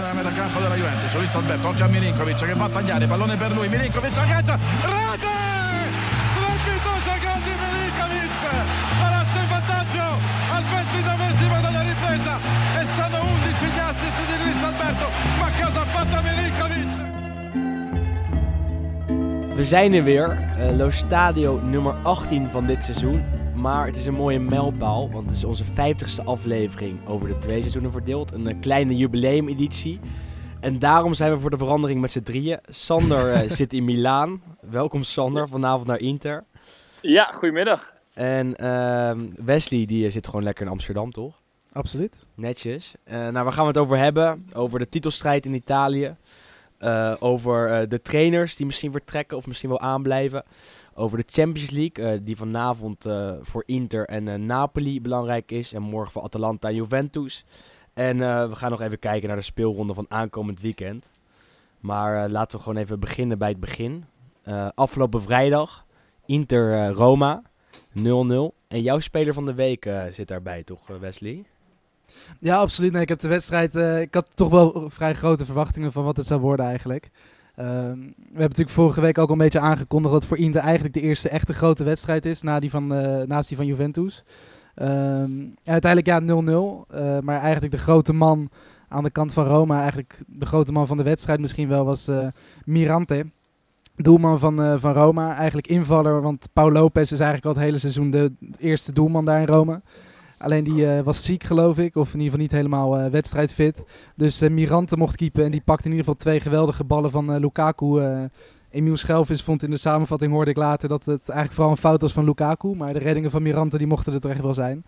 nella metà campo della Juventus. Luis Alberto, occhio a Milinkovic che va a tagliare, pallone per lui, Milinkovic aggancia, rete! Strepitoso gol di Milinkovic! Palazzo in vantaggio al 29esimo della ripresa e stanno 11 gli assist di Luis Alberto, ma cosa ha fatto Milinkovic? We zijn er weer, uh, Lo Stadio nummer 18 van dit seizoen. Maar het is een mooie mijlpaal, want het is onze 50ste aflevering over de twee seizoenen verdeeld. Een uh, kleine jubileumeditie. En daarom zijn we voor de verandering met z'n drieën. Sander uh, zit in Milaan. Welkom Sander, vanavond naar Inter. Ja, goedemiddag. En ehm, Wesley die zit gewoon lekker in Amsterdam, toch? Absoluut. Netjes. nou, waar gaan we het over hebben? Over de titelstrijd in Italië. Uh, over uh, de trainers die misschien vertrekken of misschien wel aanblijven. Over de Champions League, uh, die vanavond voor Inter en Napoli belangrijk is. En morgen voor Atalanta en Juventus. En we gaan nog even kijken naar de speelronde van aankomend weekend. Maar laten we gewoon even beginnen bij het begin. afgelopen vrijdag, Inter-Roma, 0-0. En jouw speler van de week zit daarbij, toch Wesley? Ja, absoluut. Ik heb de wedstrijd. Ik had toch wel vrij grote verwachtingen van wat het zou worden eigenlijk. Uh, we hebben natuurlijk vorige week ook al een beetje aangekondigd dat voor Inter eigenlijk de eerste echte grote wedstrijd is na die van, uh, naast die van Juventus. Um, en uiteindelijk ja 0-0. Uh, maar eigenlijk de grote man aan de kant van Roma, eigenlijk de grote man van de wedstrijd misschien wel, was Mirante. Doelman van, van Roma, eigenlijk invaller, want Paul Lopez is eigenlijk al het hele seizoen de eerste doelman daar in Rome. Alleen die uh, was ziek, geloof ik. Of in ieder geval niet helemaal uh, wedstrijdfit. Dus uh, Mirante mocht keepen. En die pakte in ieder geval twee geweldige ballen van Lukaku. Emiel Schelvis vond in de samenvatting, hoorde ik later, dat het eigenlijk vooral een fout was van Lukaku. Maar de reddingen van Mirante, die mochten er toch echt wel zijn.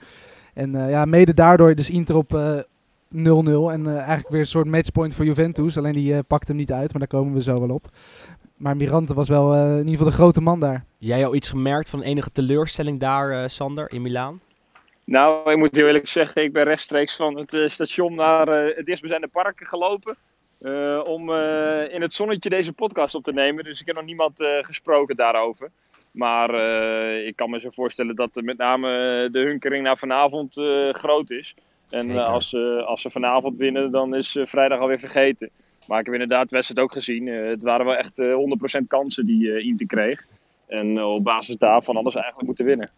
En ja, mede daardoor dus Inter op 0-0. en eigenlijk weer een soort matchpoint voor Juventus. Alleen die pakte hem niet uit, maar daar komen we zo wel op. Maar Mirante was wel in ieder geval de grote man daar. Jij al iets gemerkt van enige teleurstelling daar, Sander, in Milaan? Nou, ik moet heel eerlijk zeggen, ik ben rechtstreeks van het uh, station naar uh, het dichtstbijzijnde park gelopen. Uh, om in het zonnetje deze podcast op te nemen. Dus ik heb nog niemand gesproken daarover. Maar ik kan me zo voorstellen dat met name de hunkering naar vanavond groot is. En als, als ze vanavond winnen, dan is vrijdag alweer vergeten. Maar ik heb inderdaad wedstrijd ook gezien. het waren wel echt 100% kansen die Inter kreeg. En op basis daarvan hadden ze eigenlijk moeten winnen.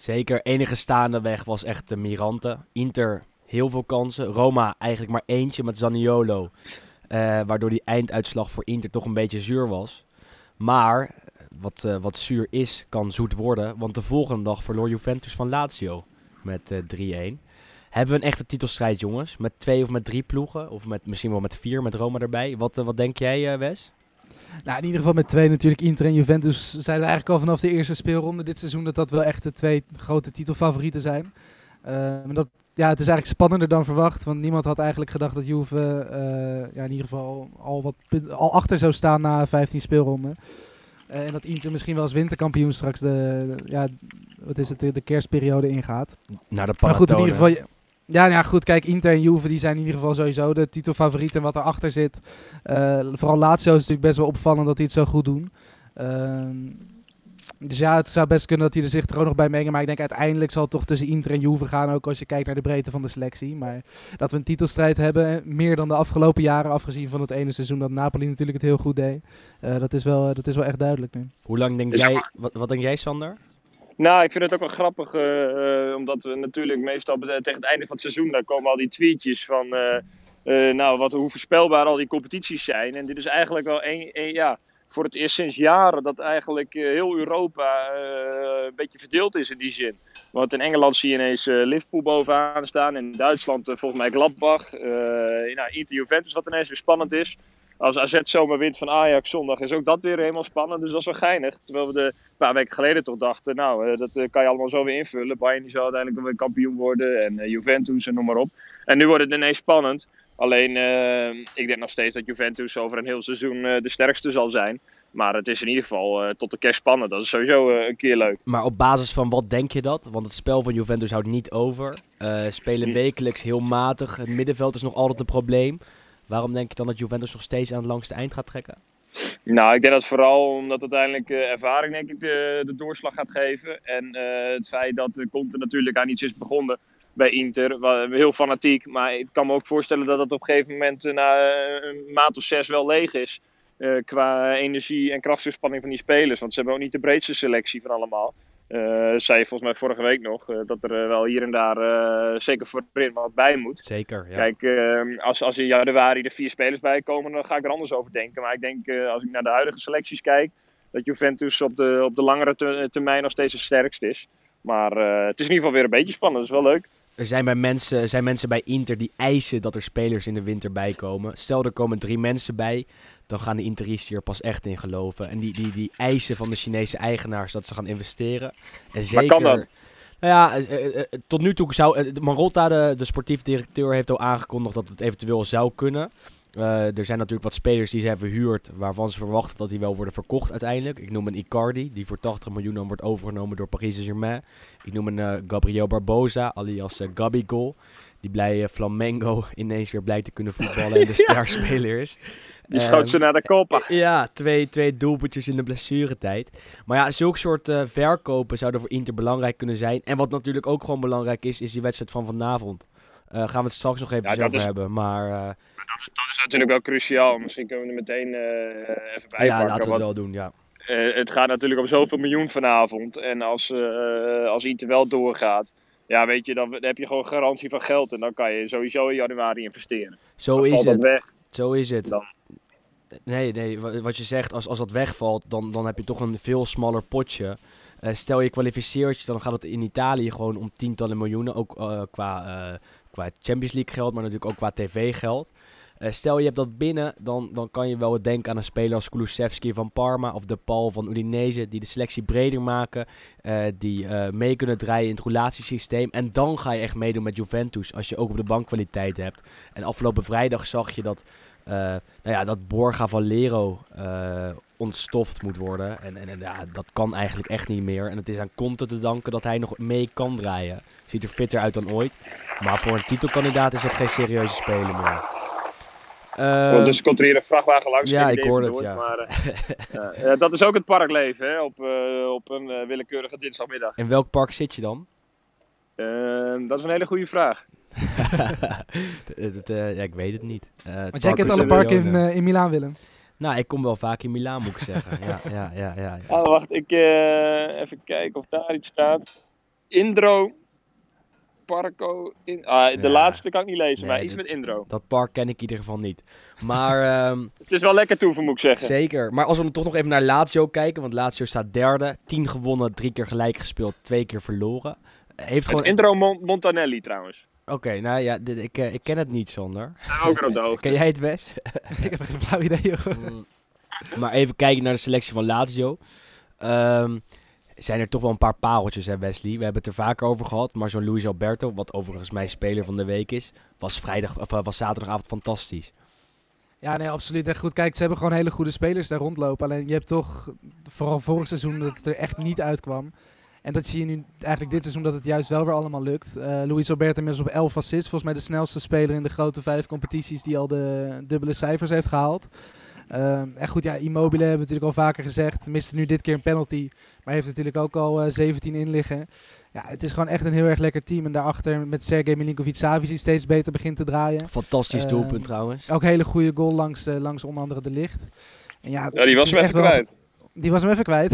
Zeker, enige staande weg was echt de Mirante. Inter heel veel kansen. Roma eigenlijk maar eentje met Zaniolo. Uh, waardoor die einduitslag voor Inter toch een beetje zuur was. Maar wat, uh, wat zuur is, kan zoet worden. Want de volgende dag verloor Juventus van Lazio met uh, 3-1. Hebben we een echte titelstrijd, jongens? Met twee of met drie ploegen? Of met, misschien wel met vier, met Roma erbij. Wat, wat denk jij, Wes? Nou, in ieder geval met twee natuurlijk. Inter en Juventus zeiden we eigenlijk al vanaf de eerste speelronde dit seizoen dat dat wel echt de twee grote titelfavorieten zijn. Uh, dat, ja, het is eigenlijk spannender dan verwacht, want niemand had eigenlijk gedacht dat Juve uh, ja, in ieder geval al, wat al achter zou staan na 15 speelronden. Uh, en dat Inter misschien wel als winterkampioen straks de, ja, wat is het, de, kerstperiode ingaat. Naar de Maar goed, in ieder geval, ja, nou ja, goed. Kijk, Inter en Juve die zijn in ieder geval sowieso de titelfavorieten wat erachter zit. Uh, vooral Lazio is natuurlijk best wel opvallend dat die het zo goed doen. Uh, dus ja, het zou best kunnen dat hij er zich er ook nog bij mengen. Maar ik denk uiteindelijk zal het toch tussen Inter en Juve gaan. Ook als je kijkt naar de breedte van de selectie. Maar dat we een titelstrijd hebben, meer dan de afgelopen jaren. Afgezien van het ene seizoen dat Napoli natuurlijk het heel goed deed. Uh, dat, is wel, dat is wel echt duidelijk nu. Hoe lang denk jij, wat, wat denk jij Sander? Nou, ik vind het ook wel grappig, uh, omdat we natuurlijk meestal tegen het einde van het seizoen, daar komen al die tweetjes van, uh, nou, wat, hoe voorspelbaar al die competities zijn. En dit is eigenlijk wel een, ja, voor het eerst sinds jaren dat eigenlijk heel Europa een beetje verdeeld is in die zin. Want in Engeland zie je ineens Liverpool bovenaan staan, in Duitsland volgens mij Gladbach, nou, Inter Juventus wat ineens weer spannend is als AZ zomaar wint van Ajax zondag, is ook dat weer helemaal spannend. Dus dat is wel geinig. Terwijl we de, een paar weken geleden toch dachten, nou, eh, dat eh, kan je allemaal zo weer invullen. Bayern die zou uiteindelijk weer kampioen worden en eh, Juventus en noem maar op. En nu wordt het ineens spannend. Alleen, ik denk nog steeds dat Juventus over een heel seizoen de sterkste zal zijn. Maar het is in ieder geval tot de kerst spannend. Dat is sowieso een keer leuk. Maar op basis van wat denk je dat? Want het spel van Juventus houdt niet over. spelen hm. wekelijks heel matig. Het middenveld is nog altijd een probleem. Waarom denk je dan dat Juventus nog steeds aan het langste eind gaat trekken? Nou, ik denk dat vooral omdat uiteindelijk uh, ervaring denk ik de, de, doorslag gaat geven. En uh, het feit dat uh, Conte natuurlijk aan iets is begonnen bij Inter. Heel fanatiek, maar ik kan me ook voorstellen dat het op een gegeven moment eh, na eh, een maand of zes wel leeg is. eh, qua energie en krachtsinspanning van die spelers. Want ze hebben ook niet de breedste selectie van allemaal. Eh zei je volgens mij vorige week nog, eh, dat er eh, wel hier en daar zeker voorin wat bij moet. Zeker, ja. Kijk, eh, als, als in januari er vier spelers bij komen, dan ga ik er anders over denken. Maar ik denk, als ik naar de huidige selecties kijk, dat Juventus op de, op de langere te- termijn nog steeds het sterkst is. Maar het is in ieder geval weer een beetje spannend, dat is wel leuk. Er zijn, bij mensen, er zijn mensen bij Inter die eisen dat er spelers in de winter bij komen. Stel, er komen drie mensen bij, dan gaan de Interisten hier pas echt in geloven. En die, die, die eisen van de Chinese eigenaars dat ze gaan investeren. En zeker, kan dat? Nou ja, eh, eh, eh, tot nu toe zou... Marotta, de, de sportief directeur, heeft al aangekondigd dat het eventueel zou kunnen. Er zijn natuurlijk wat spelers die ze hebben verhuurd, waarvan ze verwachten dat die wel worden verkocht uiteindelijk. Ik noem een Icardi, die voor 80 miljoen dan wordt overgenomen door Paris Saint-Germain. Ik noem een Gabriel Barbosa, alias uh, Gabigol, die bij eh, Flamengo ineens weer blijkt te kunnen voetballen en de sterspeler is. Die schoot ze Ehm, naar de koppen. ja, twee, twee doelpuntjes in de blessuretijd. Maar ja, zulke soort eh, verkopen zouden voor Inter belangrijk kunnen zijn. En wat natuurlijk ook gewoon belangrijk is, is die wedstrijd van vanavond. Eh, gaan we het straks nog even Ja, dat over is- hebben. Maar eh, Dat is natuurlijk wel cruciaal. Misschien kunnen we er meteen eh, even bij ja, laten we het wel doen, ja. eh, het gaat natuurlijk om zoveel miljoen vanavond. En als, eh als Inter wel doorgaat, ja, weet je, dan heb je gewoon garantie van geld. En dan kan je sowieso in januari investeren. Zo Dan is dat het. weg. Zo is het. Dan- Nee, nee, wa- wat je zegt, als, als dat wegvalt, dan, dan heb je toch een veel smaller potje. Eh, stel je kwalificeert je, dan gaat het in Italië gewoon om tientallen miljoenen. Ook eh, qua, eh, qua Champions League geld, maar natuurlijk ook qua tv Eh, stel je hebt dat binnen, dan, dan kan je wel denken aan een speler als Kulusevski van Parma of De Paul van Udinese, die de selectie breder maken, eh, die eh, mee kunnen draaien in het relatiesysteem. En dan ga je echt meedoen met Juventus, als je ook op de bank kwaliteit hebt. En afgelopen vrijdag zag je dat, nou ja, dat Borga Valero ontstoft moet worden. En, en, en ja, dat kan eigenlijk echt niet meer. En het is aan Conte te danken dat hij nog mee kan draaien. Ziet er fitter uit dan ooit. Maar voor een titelkandidaat is dat geen serieuze speler meer. Ehm, Ondertussen komt er hier een vrachtwagen langs. ja, ik of het, ja. Maar, eh, ja, ja, dat is ook het parkleven hè, op, eh, op een eh, willekeurige dinsdagmiddag. in welk park zit je dan? Ehm, dat is een hele goede vraag. Het- het, eh, ja, ik weet het niet. Eh, het Want jij park kent alle in parken in, eh, in Milaan, Willem. Nou, ik kom wel vaak in Milaan, moet ik zeggen. ja, ja, ja, ja, ja. Oh, wacht, ik eh, even kijken of daar iets staat. Indro, Parco, in, ah, de Ja. laatste kan ik niet lezen, Nee, maar iets dit- met Indro. Dat park ken ik in ieder geval niet. Maar ehm, Het is wel lekker toeven, moet ik zeggen. zeker. Maar als we dan toch nog even naar Lazio kijken. Want Lazio staat derde. Tien gewonnen, drie keer gelijk gespeeld, twee keer verloren. Heeft Het gewoon... Indro Mon- Montanelli trouwens. Oké, nou ja, dit- ik, eh, ik ken het niet. Zijn we ook op de hoogte. Ken jij het, Wes? ik heb geen flauw idee, joh. maar even kijken naar de selectie van Lazio. Ehm, zijn er toch wel een paar pareltjes, hè Wesley? We hebben het er vaker over gehad. Maar zo'n Luis Alberto, wat overigens mijn speler van de week is, was, vrijdag, of, eh, was zaterdagavond fantastisch. Ja, nee, absoluut. En goed, kijk, ze hebben gewoon hele goede spelers daar rondlopen. Alleen je hebt toch, vooral vorig seizoen, dat het er echt niet uitkwam. En dat zie je nu eigenlijk dit seizoen dat het juist wel weer allemaal lukt. Eh Luis Alberto inmiddels op 11 assists. Volgens mij de snelste speler in de grote vijf competities die al de dubbele cijfers heeft gehaald. Ehm, en goed, ja, Immobile hebben we natuurlijk al vaker gezegd. Miste nu dit keer een penalty. Maar heeft natuurlijk ook al eh, 17 in liggen. Ja, het is gewoon echt een heel erg lekker team. En daarachter met Sergej Milinkovic-Savic die steeds beter begint te draaien. Fantastisch Ehm, doelpunt trouwens. Ook hele goede goal langs, eh, langs onder andere de licht. En ja, Ja, die was hem even wel- kwijt. Die was hem even kwijt.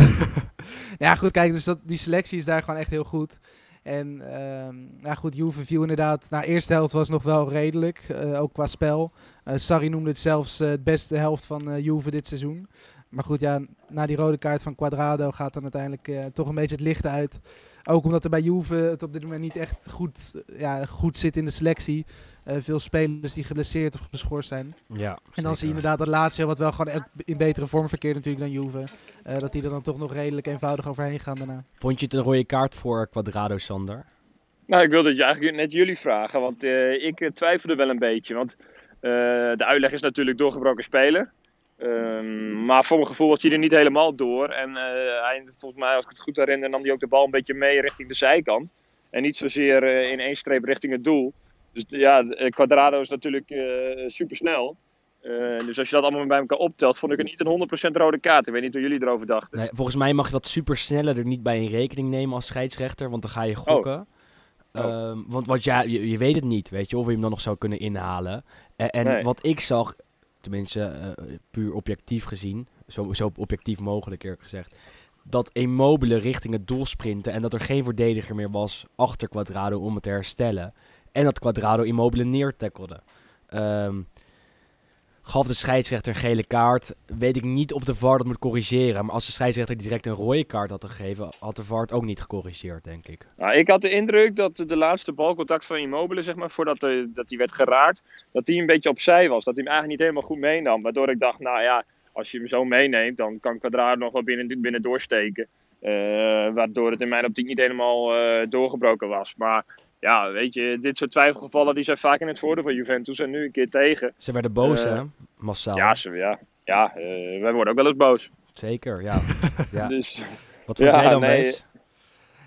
ja, goed, kijk, dus dat, die selectie is daar gewoon echt heel goed. En ehm ja, goed, Juve viel inderdaad. Na de eerste helft was nog wel redelijk, eh, ook qua spel. Eh Sarri noemde het zelfs eh, het beste helft van eh Juve dit seizoen. Maar goed, ja, na die rode kaart van Quadrado gaat dan uiteindelijk toch een beetje het licht uit. Ook omdat er bij Juve het op dit moment niet echt goed, ja, goed zit in de selectie. Eh, veel spelers die geblesseerd of geschorst zijn. Ja, En dan zie je inderdaad dat Lazio, wat wel gewoon in betere vorm verkeert natuurlijk dan Juve. eh, dat die er dan toch nog redelijk eenvoudig overheen gaan daarna. Vond je het een rode kaart voor Quadrado, Sander? Nou, ik wilde het je eigenlijk net jullie vragen, want eh, ik twijfelde wel een beetje. Want de uitleg is natuurlijk doorgebroken speler. Ehm, maar voor mijn gevoel was hij er niet helemaal door. En eh, hij, volgens mij, als ik het goed herinner, nam hij ook de bal een beetje mee richting de zijkant. En niet zozeer eh, in één streep richting het doel. Dus ja, eh, Quadrado is natuurlijk super snel. dus als je dat allemaal bij elkaar optelt, vond ik het niet een 100% rode kaart. Ik weet niet hoe jullie erover dachten. Nee, volgens mij mag je dat supersnelle er niet bij in rekening nemen als scheidsrechter, want dan ga je gokken. Oh. Ehm, want want ja, je, je weet het niet, weet je, of je hem dan nog zou kunnen inhalen. En, en Nee. wat ik zag, tenminste eh, puur objectief gezien, zo, zo objectief mogelijk eerlijk gezegd, dat Immobile richting het doel sprinten en dat er geen verdediger meer was achter Quadrado om het te herstellen. En dat Quadrado Immobile neertackelde. Ehm gaf de scheidsrechter gele kaart. Weet ik niet of de VAR dat moet corrigeren. Maar als de scheidsrechter direct een rode kaart had gegeven, had de VAR het ook niet gecorrigeerd, denk ik. Nou, ik had de indruk dat de laatste balcontact van Immobile, zeg maar, voordat hij dat die werd geraakt, dat die een beetje opzij was. Dat hij hem eigenlijk niet helemaal goed meenam. Waardoor ik dacht, nou ja, als je hem zo meeneemt, dan kan Quadrado nog wel binnen, binnen doorsteken. Eh, waardoor het in mijn optiek niet helemaal eh, doorgebroken was. Maar ja, weet je, dit soort twijfelgevallen die zijn vaak in het voordeel van Juventus en nu een keer tegen. Ze werden boos, Eh, hè? Massaal. Ja, ze, ja, ja eh, wij worden ook wel eens boos. Zeker, ja. ja. Dus Wat vond Ja, jij dan, nee, Wees?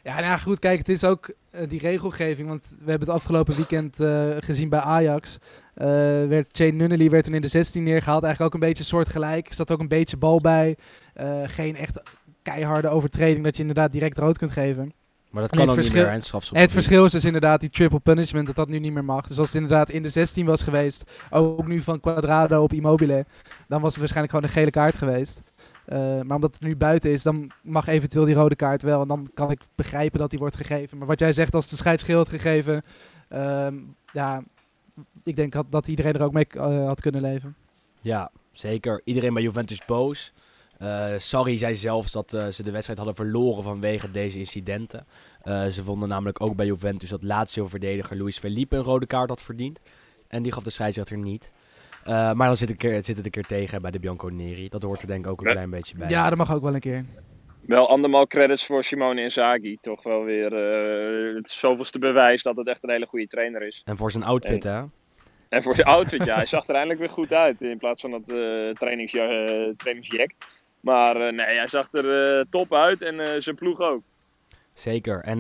Ja, nou ja, goed, kijk, het is ook eh, die regelgeving. Want we hebben het afgelopen weekend eh, gezien bij Ajax. Eh werd Shane Nunnally werd toen in de 16 neergehaald. Eigenlijk ook een beetje soortgelijk. Er zat ook een beetje bal bij. Eh, geen echt keiharde overtreding dat je inderdaad direct rood kunt geven. Maar dat kan ook niet verschil- meer, hè, het verschil is dus inderdaad die triple punishment, dat dat nu niet meer mag. Dus als het inderdaad in de 16 was geweest, ook nu van Quadrado op Immobile, dan was het waarschijnlijk gewoon een gele kaart geweest. Eh, maar omdat het nu buiten is, dan mag eventueel die rode kaart wel. En dan kan ik begrijpen dat die wordt gegeven. Maar wat jij zegt, als de scheidsgeel had gegeven, ehm, ja, ik denk dat, dat iedereen er ook mee eh, had kunnen leven. Ja, zeker. Iedereen bij Juventus boos. Eh Sarri zei zelfs dat eh, ze de wedstrijd hadden verloren vanwege deze incidenten. Eh, ze vonden namelijk ook bij Juventus dat Lazio-verdediger Luis Felipe een rode kaart had verdiend. En die gaf de scheidsrechter niet. Eh, maar dan zit, ik zit het een keer tegen bij de Bianconeri. Dat hoort er denk ik ook een klein beetje bij. Ja, dat mag ook wel een keer. wel andermaal credits voor Simone Inzaghi. Toch wel weer eh, het zoveelste bewijs dat het echt een hele goede trainer is. En voor zijn outfit, hè? En voor zijn outfit, ja, hij zag er eindelijk weer goed uit in plaats van dat eh trainings, eh, trainingsjack. Maar eh, nee, hij zag er eh, top uit en eh, zijn ploeg ook. Zeker. En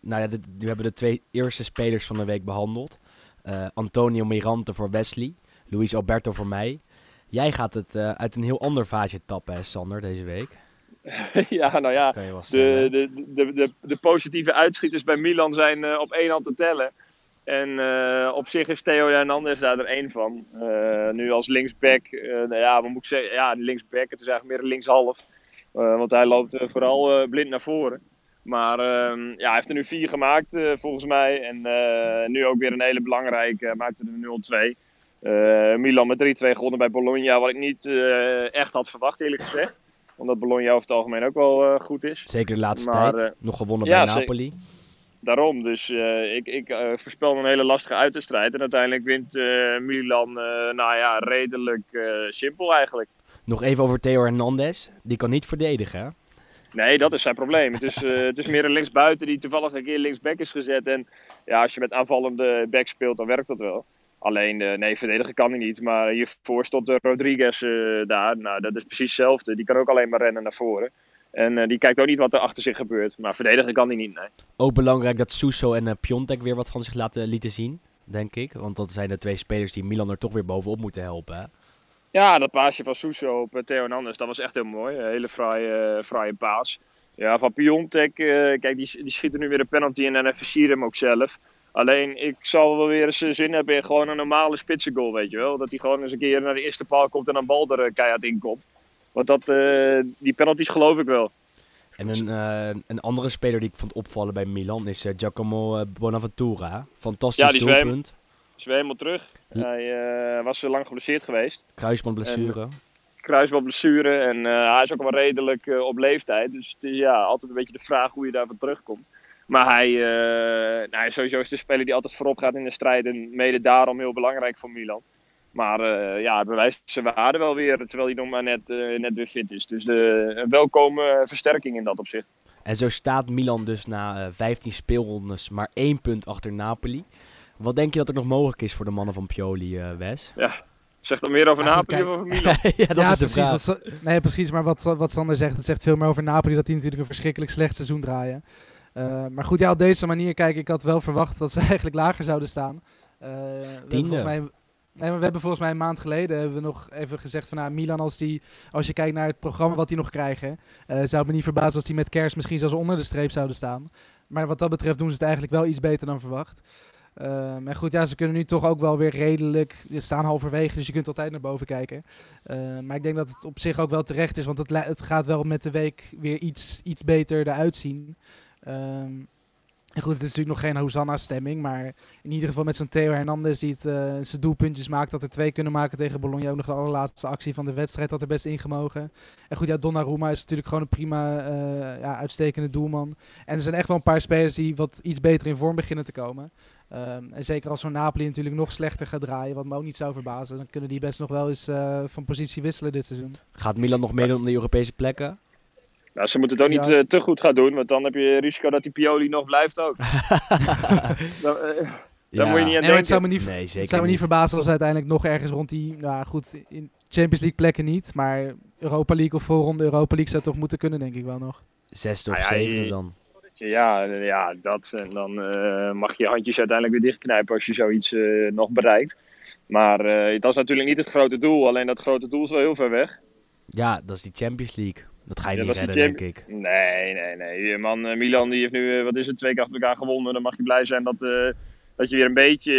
nou ja, dit, nu hebben we de twee eerste spelers van de week behandeld. Eh, Antonio Mirante voor Wesley. Luis Alberto voor mij. Jij gaat het uit een heel ander vaatje tappen, hè, Sander, deze week. ja, nou ja, de, de, de, de, positieve uitschieters bij Milan zijn op één hand te tellen. En eh, op zich is Theo Hernandez daar er één van. Eh, nu als linksback, eh, nou ja, wat moet ik zeggen? Ja, linksback, het is eigenlijk meer linkshalf. Want hij loopt vooral blind naar voren. Maar ehm, ja, hij heeft er nu vier gemaakt volgens mij. En nu ook weer een hele belangrijke, maakte er 0-2. Eh, Milan met 3-2 gewonnen bij Bologna, wat ik niet echt had verwacht eerlijk gezegd. Omdat Bologna over het algemeen ook wel goed is. Zeker de laatste maar, tijd. Nog gewonnen ja, bij zeker. Daarom, dus eh, ik, ik eh, voorspel een hele lastige uiterstrijd. En uiteindelijk wint eh, Milan, nou ja, redelijk simpel eigenlijk. Nog even over Theo Hernandez. Die kan niet verdedigen, hè? Nee, dat is zijn probleem. Het is, het is meer een linksbuiten die toevallig een keer linksback is gezet. En ja, als je met aanvallende back speelt, dan werkt dat wel. Alleen, nee, verdedigen kan hij niet. Maar hiervoor stond de Rodriguez daar. Nou, dat is precies hetzelfde. Die kan ook alleen maar rennen naar voren. En eh, die kijkt ook niet wat er achter zich gebeurt. Maar verdedigen kan hij niet, nee. Ook belangrijk dat Suso en eh, Piontek weer wat van zich laten lieten zien, denk ik. Want dat zijn de twee spelers die Milan er toch weer bovenop moeten helpen, hè? Ja, dat paasje van Suso op eh, Theo Hernandez, dat was echt heel mooi. Een hele fraaie, fraaie paas. Ja, van Piontek, eh, kijk, die, die schiet er nu weer een penalty in en versiert hem ook zelf. Alleen, ik zal wel weer eens eh, zin hebben in gewoon een normale spitsengoal, weet je wel. Dat hij gewoon eens een keer naar de eerste paal komt en een bal er eh, keihard in komt. Want dat, eh, die penalties geloof ik wel. En een, eh, een andere speler die ik vond opvallen bij Milan is eh, Giacomo Bonaventura. Fantastisch Ja, die doelpunt. Is weer helemaal terug. Hij was zo lang geblesseerd geweest. Kruisbandblessure. kruisbandblessure en hij is ook wel redelijk op leeftijd. Dus het is ja, altijd een beetje de vraag hoe je daarvan terugkomt. Maar hij, nou, sowieso is de speler die altijd voorop gaat in de strijd en mede daarom heel belangrijk voor Milan. Maar eh, ja, het bewijst zijn waarde wel weer, terwijl hij nog maar net, eh, net weer fit is. Dus de, een welkome versterking in dat opzicht. En zo staat Milan dus na eh 15 speelrondes maar één punt achter Napoli. Wat denk je dat er nog mogelijk is voor de mannen van Pioli, eh, Wes? Zeg dan meer over Ja, Napoli kijk. of over Milan? ja, dat ja, is de precies. vraag. Wat, nee, precies. Maar wat, wat Sander zegt, het zegt veel meer over Napoli. Dat die natuurlijk een verschrikkelijk slecht seizoen draaien. Eh, maar goed, ja, op deze manier, kijk, ik had wel verwacht dat ze eigenlijk lager zouden staan. Eh, Tiende. volgens mij, maar we hebben volgens mij een maand geleden hebben we nog even gezegd van nou, Milan, als, die, als je kijkt naar het programma wat die nog krijgen, eh, zou het me niet verbazen als die met kerst misschien zelfs onder de streep zouden staan. Maar wat dat betreft doen ze het eigenlijk wel iets beter dan verwacht. Uh, maar goed, ja, ze kunnen nu toch ook wel weer redelijk. Ze staan halverwege, dus je kunt altijd naar boven kijken. Uh, maar ik denk dat het op zich ook wel terecht is, want het, het gaat wel met de week weer iets, iets beter eruit zien. Um, en goed, het is natuurlijk nog geen Hosanna-stemming, maar in ieder geval met zo'n Theo Hernandez die het, uh, zijn doelpuntjes maakt, dat er twee kunnen maken tegen Bologna. Ook nog de allerlaatste actie van de wedstrijd had er best ingemogen. En goed, ja, Donnarumma is natuurlijk gewoon een prima, uh, ja, uitstekende doelman. En er zijn echt wel een paar spelers die wat iets beter in vorm beginnen te komen. Um, en zeker als zo'n Napoli natuurlijk nog slechter gaat draaien, wat me ook niet zou verbazen, dan kunnen die best nog wel eens uh, van positie wisselen dit seizoen. Gaat Milan nog meedoen om de Europese plekken? Nou, ze moeten het ook niet uh, te goed gaan doen, want dan heb je risico dat die Pioli nog blijft ook. dan, uh, ja. moet je niet aan nee, denken. Het zou me niet, nee, zeker het zou me niet verbazen als uiteindelijk nog ergens rond die, nou goed, in Champions League plekken niet, maar Europa League of voorronde Europa League zou toch moeten kunnen, denk ik wel nog. Zesde of ja, zevende je- dan. Ja, ja, dat. En dan eh, mag je je handjes uiteindelijk weer dichtknijpen als je zoiets eh, nog bereikt. Maar eh, dat is natuurlijk niet het grote doel. Alleen dat grote doel is wel heel ver weg. Ja, dat is die Champions League. Dat ga je niet redden, denk ik. Nee, nee, nee. Die Man, eh, Milan die heeft nu, eh, wat is het, twee keer achter elkaar gewonnen. Dan mag je blij zijn dat, eh, dat je weer een beetje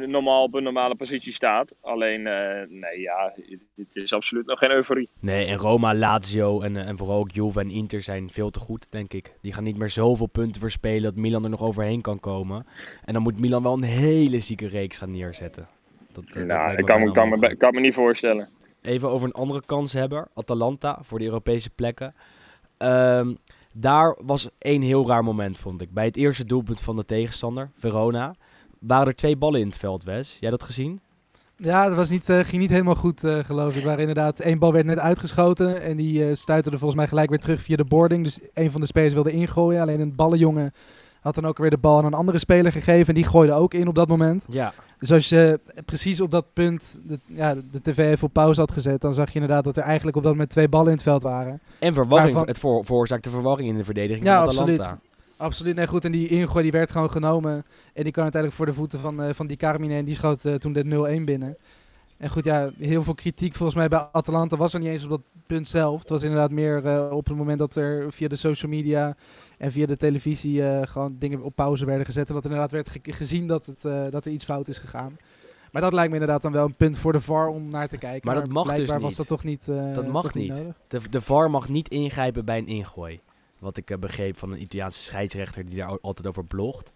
eh, normaal op een normale positie staat. Alleen, eh, nee, ja, het, het is absoluut nog geen euforie. Nee, en Roma, Lazio en, eh, en vooral ook Juve en Inter zijn veel te goed, denk ik. Die gaan niet meer zoveel punten verspelen dat Milan er nog overheen kan komen. En dan moet Milan wel een hele zieke reeks gaan neerzetten. Dat, eh, dat nou, ik kan, me, kan me niet voorstellen. Even over een andere kanshebber, Atalanta, voor de Europese plekken. Ehm, daar was één heel raar moment, vond ik. Bij het eerste doelpunt van de tegenstander, Verona, waren er twee ballen in het veld, Wes. Jij dat gezien? Ja, dat was niet, eh, ging niet helemaal goed, eh, geloof ik. Waar inderdaad één bal werd net uitgeschoten. En die eh stuitte er volgens mij gelijk weer terug via de boarding. Dus een van de spelers wilde ingooien. Alleen een ballenjongen had dan ook weer de bal aan een andere speler gegeven. En die gooide ook in op dat moment. Ja. Dus als je precies op dat punt de, ja, de tv even op pauze had gezet... dan zag je inderdaad dat er eigenlijk op dat moment twee ballen in het veld waren. En verwarring, het voor, veroorzaakte verwarring in de verdediging Ja, van Atalanta. absoluut. Absoluut, nee goed. En die ingooi die werd gewoon genomen. En die kwam uiteindelijk voor de voeten van, eh van die Carmine. En die schoot eh, toen de 0-1 binnen. En goed, ja, heel veel kritiek volgens mij bij Atalanta was er niet eens op dat punt zelf. Het was inderdaad meer eh, op het moment dat er via de social media en via de televisie eh, gewoon dingen op pauze werden gezet. En dat inderdaad werd ge- gezien dat, het, eh, dat er iets fout is gegaan. Maar dat lijkt me inderdaad dan wel een punt voor de VAR om naar te kijken. Maar dat mag dus niet. was dat toch niet eh, Dat mag niet. nodig. De, de VAR mag niet ingrijpen bij een ingooi. Wat ik begreep van een Italiaanse scheidsrechter die daar al- altijd over blogt.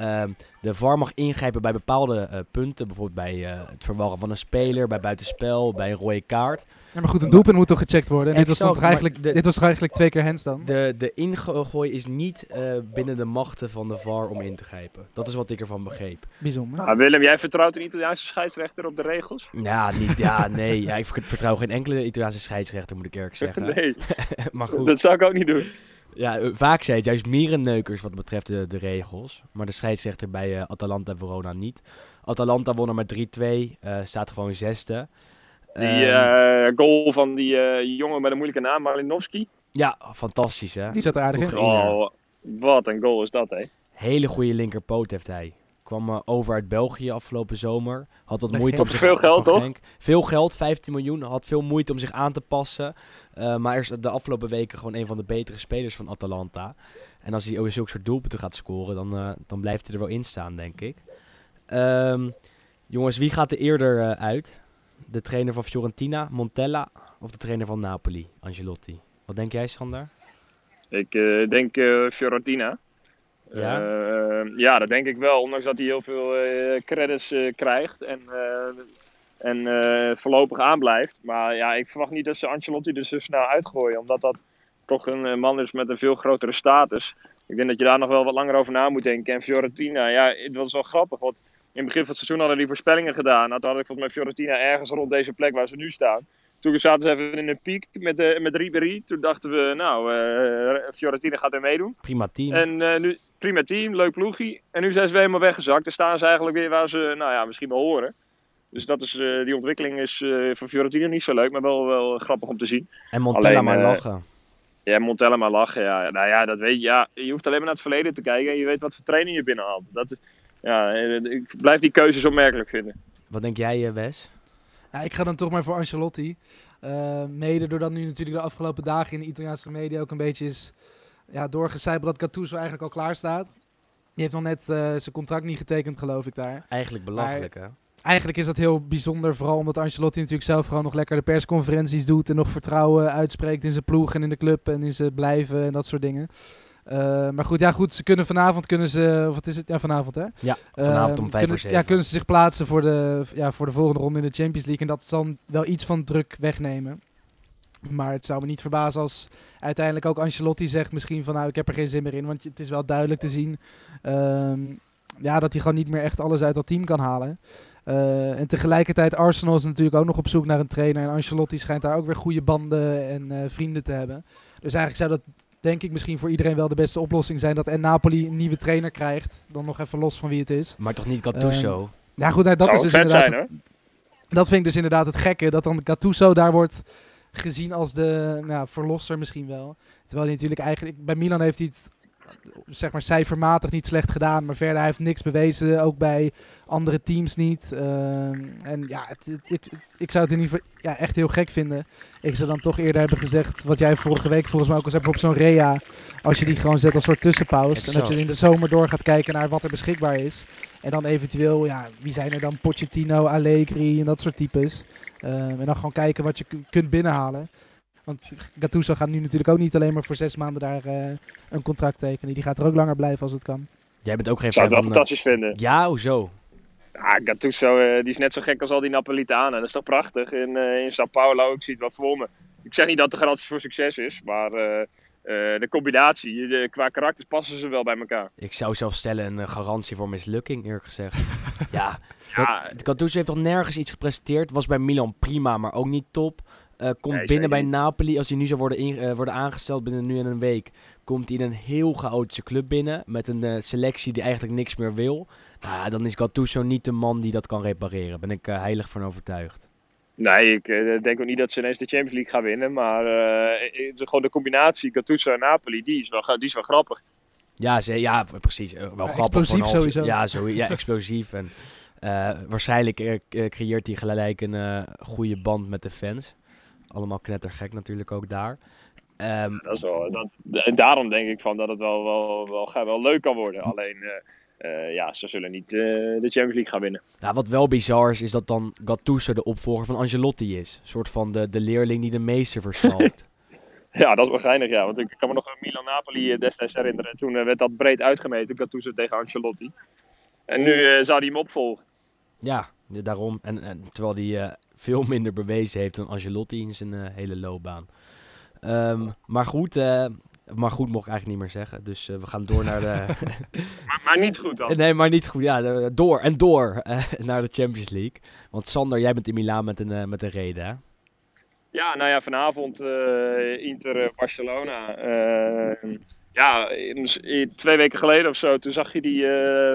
Ehm, de VAR mag ingrijpen bij bepaalde eh, punten. Bijvoorbeeld bij eh, het verwarren van een speler, bij buitenspel, bij een rode kaart. Ja, maar goed, een doelpunt moet toch gecheckt worden? En dit, was toch eigenlijk, de- dit was toch eigenlijk twee keer hands dan? De, de ingooi is niet eh, binnen de machten van de VAR om in te grijpen. Dat is wat ik ervan begreep. Bijzonder. Ah, Willem, jij vertrouwt een Italiaanse scheidsrechter op de regels? Ja, niet, ja nee. Ja, ik ver- vertrouw geen enkele Italiaanse scheidsrechter, moet ik eerlijk zeggen. Nee, maar goed. dat zou ik ook niet doen. Ja, eh, vaak zijn het juist mierenneukers wat betreft de, de regels. Maar de scheidsrechter bij eh, Atalanta en Verona niet. Atalanta won er met 3-2. eh, staat gewoon zesde. Die Ehm, eh, goal van die eh, jongen met een moeilijke naam, Malinowski. ja, fantastisch hè. Die zat er aardig in. Oh, wat een goal is dat, hè? Hele goede linkerpoot heeft hij. Kwam eh, over uit België afgelopen zomer. Had wat moeite om zich Veel geld, toch? Genk. Veel geld, 15 miljoen. Had veel moeite om zich aan te passen. Eh, maar is de afgelopen weken gewoon een van de betere spelers van Atalanta. En als hij ook zulke soort doelpunten gaat scoren, dan, eh, dan blijft hij er wel in staan, denk ik. Ehm, jongens, wie gaat er eerder eh, uit? De trainer van Fiorentina, Montella, of de trainer van Napoli, Angelotti? Wat denk jij, Sander? Ik eh, denk eh, Fiorentina. Ja? Eh, ja, dat denk ik wel. Ondanks dat hij heel veel eh, credits eh, krijgt en, eh, en voorlopig aanblijft. Maar ja, ik verwacht niet dat ze Ancelotti er zo snel uitgooien. Omdat dat toch een man is met een veel grotere status. Ik denk dat je daar nog wel wat langer over na moet denken. En Fiorentina, ja, het was wel grappig. Want in het begin van het seizoen hadden die voorspellingen gedaan. Nou, toen had ik volgens mij Fiorentina ergens rond deze plek waar ze nu staan. Toen zaten ze even in een piek met, met Ribéry. Toen dachten we, nou, Fiorentina gaat er meedoen. Prima team. En nu, prima team, leuk ploegie. En nu zijn ze weer helemaal weggezakt. Dan staan ze eigenlijk weer waar ze, nou ja, misschien wel horen. Dus dat is, eh, die ontwikkeling is eh, voor Fiorentina niet zo leuk, maar wel, wel grappig om te zien. en Montella alleen, maar eh, lachen. Ja, Montella maar lachen. Ja. Nou ja, dat weet je. Ja, je hoeft alleen maar naar het verleden te kijken en je weet wat voor training je binnenhaalt. Dat is, ja, ik blijf die keuzes opmerkelijk vinden. Wat denk jij, eh, Wes? Ja, ik ga dan toch maar voor Ancelotti. Eh, mede doordat nu natuurlijk de afgelopen dagen in de Italiaanse media ook een beetje is ja, doorgecijpeld dat Gattuso eigenlijk al klaar staat. Die heeft nog net eh, zijn contract niet getekend, geloof ik daar. Eigenlijk belachelijk, hè? Eigenlijk is dat heel bijzonder, vooral omdat Ancelotti natuurlijk zelf gewoon nog lekker de persconferenties doet en nog vertrouwen uitspreekt in zijn ploeg en in de club en in zijn blijven en dat soort dingen. Eh, maar goed, ja goed, ze kunnen vanavond kunnen ze, of wat is het? Ja, vanavond hè? Ja, vanavond Eh, om vijf kunnen, voor zeven. Ja, kunnen ze zich plaatsen voor de, ja, voor de volgende ronde in de Champions League. En dat zal wel iets van druk wegnemen. Maar het zou me niet verbazen als uiteindelijk ook Ancelotti zegt misschien van nou ik heb er geen zin meer in. Want het is wel duidelijk te zien ehm, ja, dat hij gewoon niet meer echt alles uit dat team kan halen. Eh, en tegelijkertijd Arsenal is natuurlijk ook nog op zoek naar een trainer. En Ancelotti schijnt daar ook weer goede banden en eh, vrienden te hebben. Dus eigenlijk zou dat denk ik misschien voor iedereen wel de beste oplossing zijn. Dat en Napoli een nieuwe trainer krijgt. Dan nog even los van wie het is. Maar toch niet Gattuso? Ja goed, nou, dat Zou is dus inderdaad... zijn hoor. Dat vind ik dus inderdaad het gekke. Dat dan Gattuso daar wordt gezien als de nou, verlosser misschien wel. Terwijl hij natuurlijk eigenlijk... Bij Milan heeft hij het zeg maar cijfermatig niet slecht gedaan. Maar verder hij heeft niks bewezen. Ook bij andere teams niet. Ehm, en ja, het, het- ik, ik zou het in ieder geval ja, echt heel gek vinden. Ik zou dan toch eerder hebben gezegd... Wat jij vorige week volgens mij ook al zei. Op zo'n Rea. Als je die gewoon zet als soort tussenpauze. En dat je in de zomer door gaat kijken naar wat er beschikbaar is. En dan eventueel, ja, wie zijn er dan? Pochettino, Allegri en dat soort types. Ehm, en dan gewoon kijken wat je ku- kunt binnenhalen. Want Gattuso gaat nu natuurlijk ook niet alleen maar voor zes maanden daar eh, een contract tekenen. Die gaat er ook langer blijven als het kan. Jij bent ook geen Ik zou fan het wel van... eh, fantastisch vinden. ja, hoezo? Ja, Gattuso eh, die is net zo gek als al die Napolitanen. Dat is toch prachtig. In, eh, in Sao Paulo, ik zie het wel voor me. Ik zeg niet dat de garantie voor succes is, maar eh, eh, de combinatie, de, qua karakters passen ze wel bij elkaar. Ik zou zelf stellen een eh, garantie voor mislukking, eerlijk gezegd. ja, Ja, Gattuso heeft toch nergens iets gepresteerd. Was bij Milan prima, maar ook niet top. Eh, komt Nee, binnen bij Napoli, als hij nu zou worden, in- worden aangesteld binnen nu en een week, komt hij in een heel chaotische club binnen. Met een eh, selectie die eigenlijk niks meer wil. Nou, dan is Gattuso niet de man die dat kan repareren. Ben ik heilig van overtuigd. Nee, ik eh, denk ook niet dat ze ineens de Champions League gaan winnen. Maar eh, eh, de- gewoon de combinatie Gattuso en Napoli, die is wel, die is wel grappig. Ja, ze, ja precies. wel Ja, grappig. explosief half- sowieso. Ja, zo, ja explosief. En eh, waarschijnlijk creëert hij gelijk een eh, goede band met de fans. Allemaal knettergek natuurlijk ook daar. Ehm, Dat is wel, dat, en daarom denk ik van dat het wel, wel, wel, ga- wel leuk kan worden. Alleen, eh, ja, ze zullen niet eh, de Champions League gaan winnen. Nou, wat wel bizar is, is dat dan Gattuso de opvolger van Angelotti is. Een soort van de, de leerling die de meester verschalkt. Ja, dat is wel geinig, ja. Want ik kan me nog Milan-Napoli eh, destijds herinneren. Toen werd dat breed uitgemeten, Gattuso tegen Ancelotti. En nu eh, zou hij hem opvolgen. ja, daarom. En, en terwijl hij eh, veel minder bewezen heeft dan Angelotti in zijn eh, hele loopbaan. Ehm, maar goed, eh, maar goed mocht ik eigenlijk niet meer zeggen. Dus eh, we gaan door naar de... Maar, maar niet goed dan. nee, maar niet goed. Ja, door en door eh, naar de Champions League. Want Sander, jij bent in Milaan met een, eh, met een reden, hè? Ja, nou ja, vanavond Inter-Barcelona. Eh, ja, twee weken geleden of zo, toen zag je die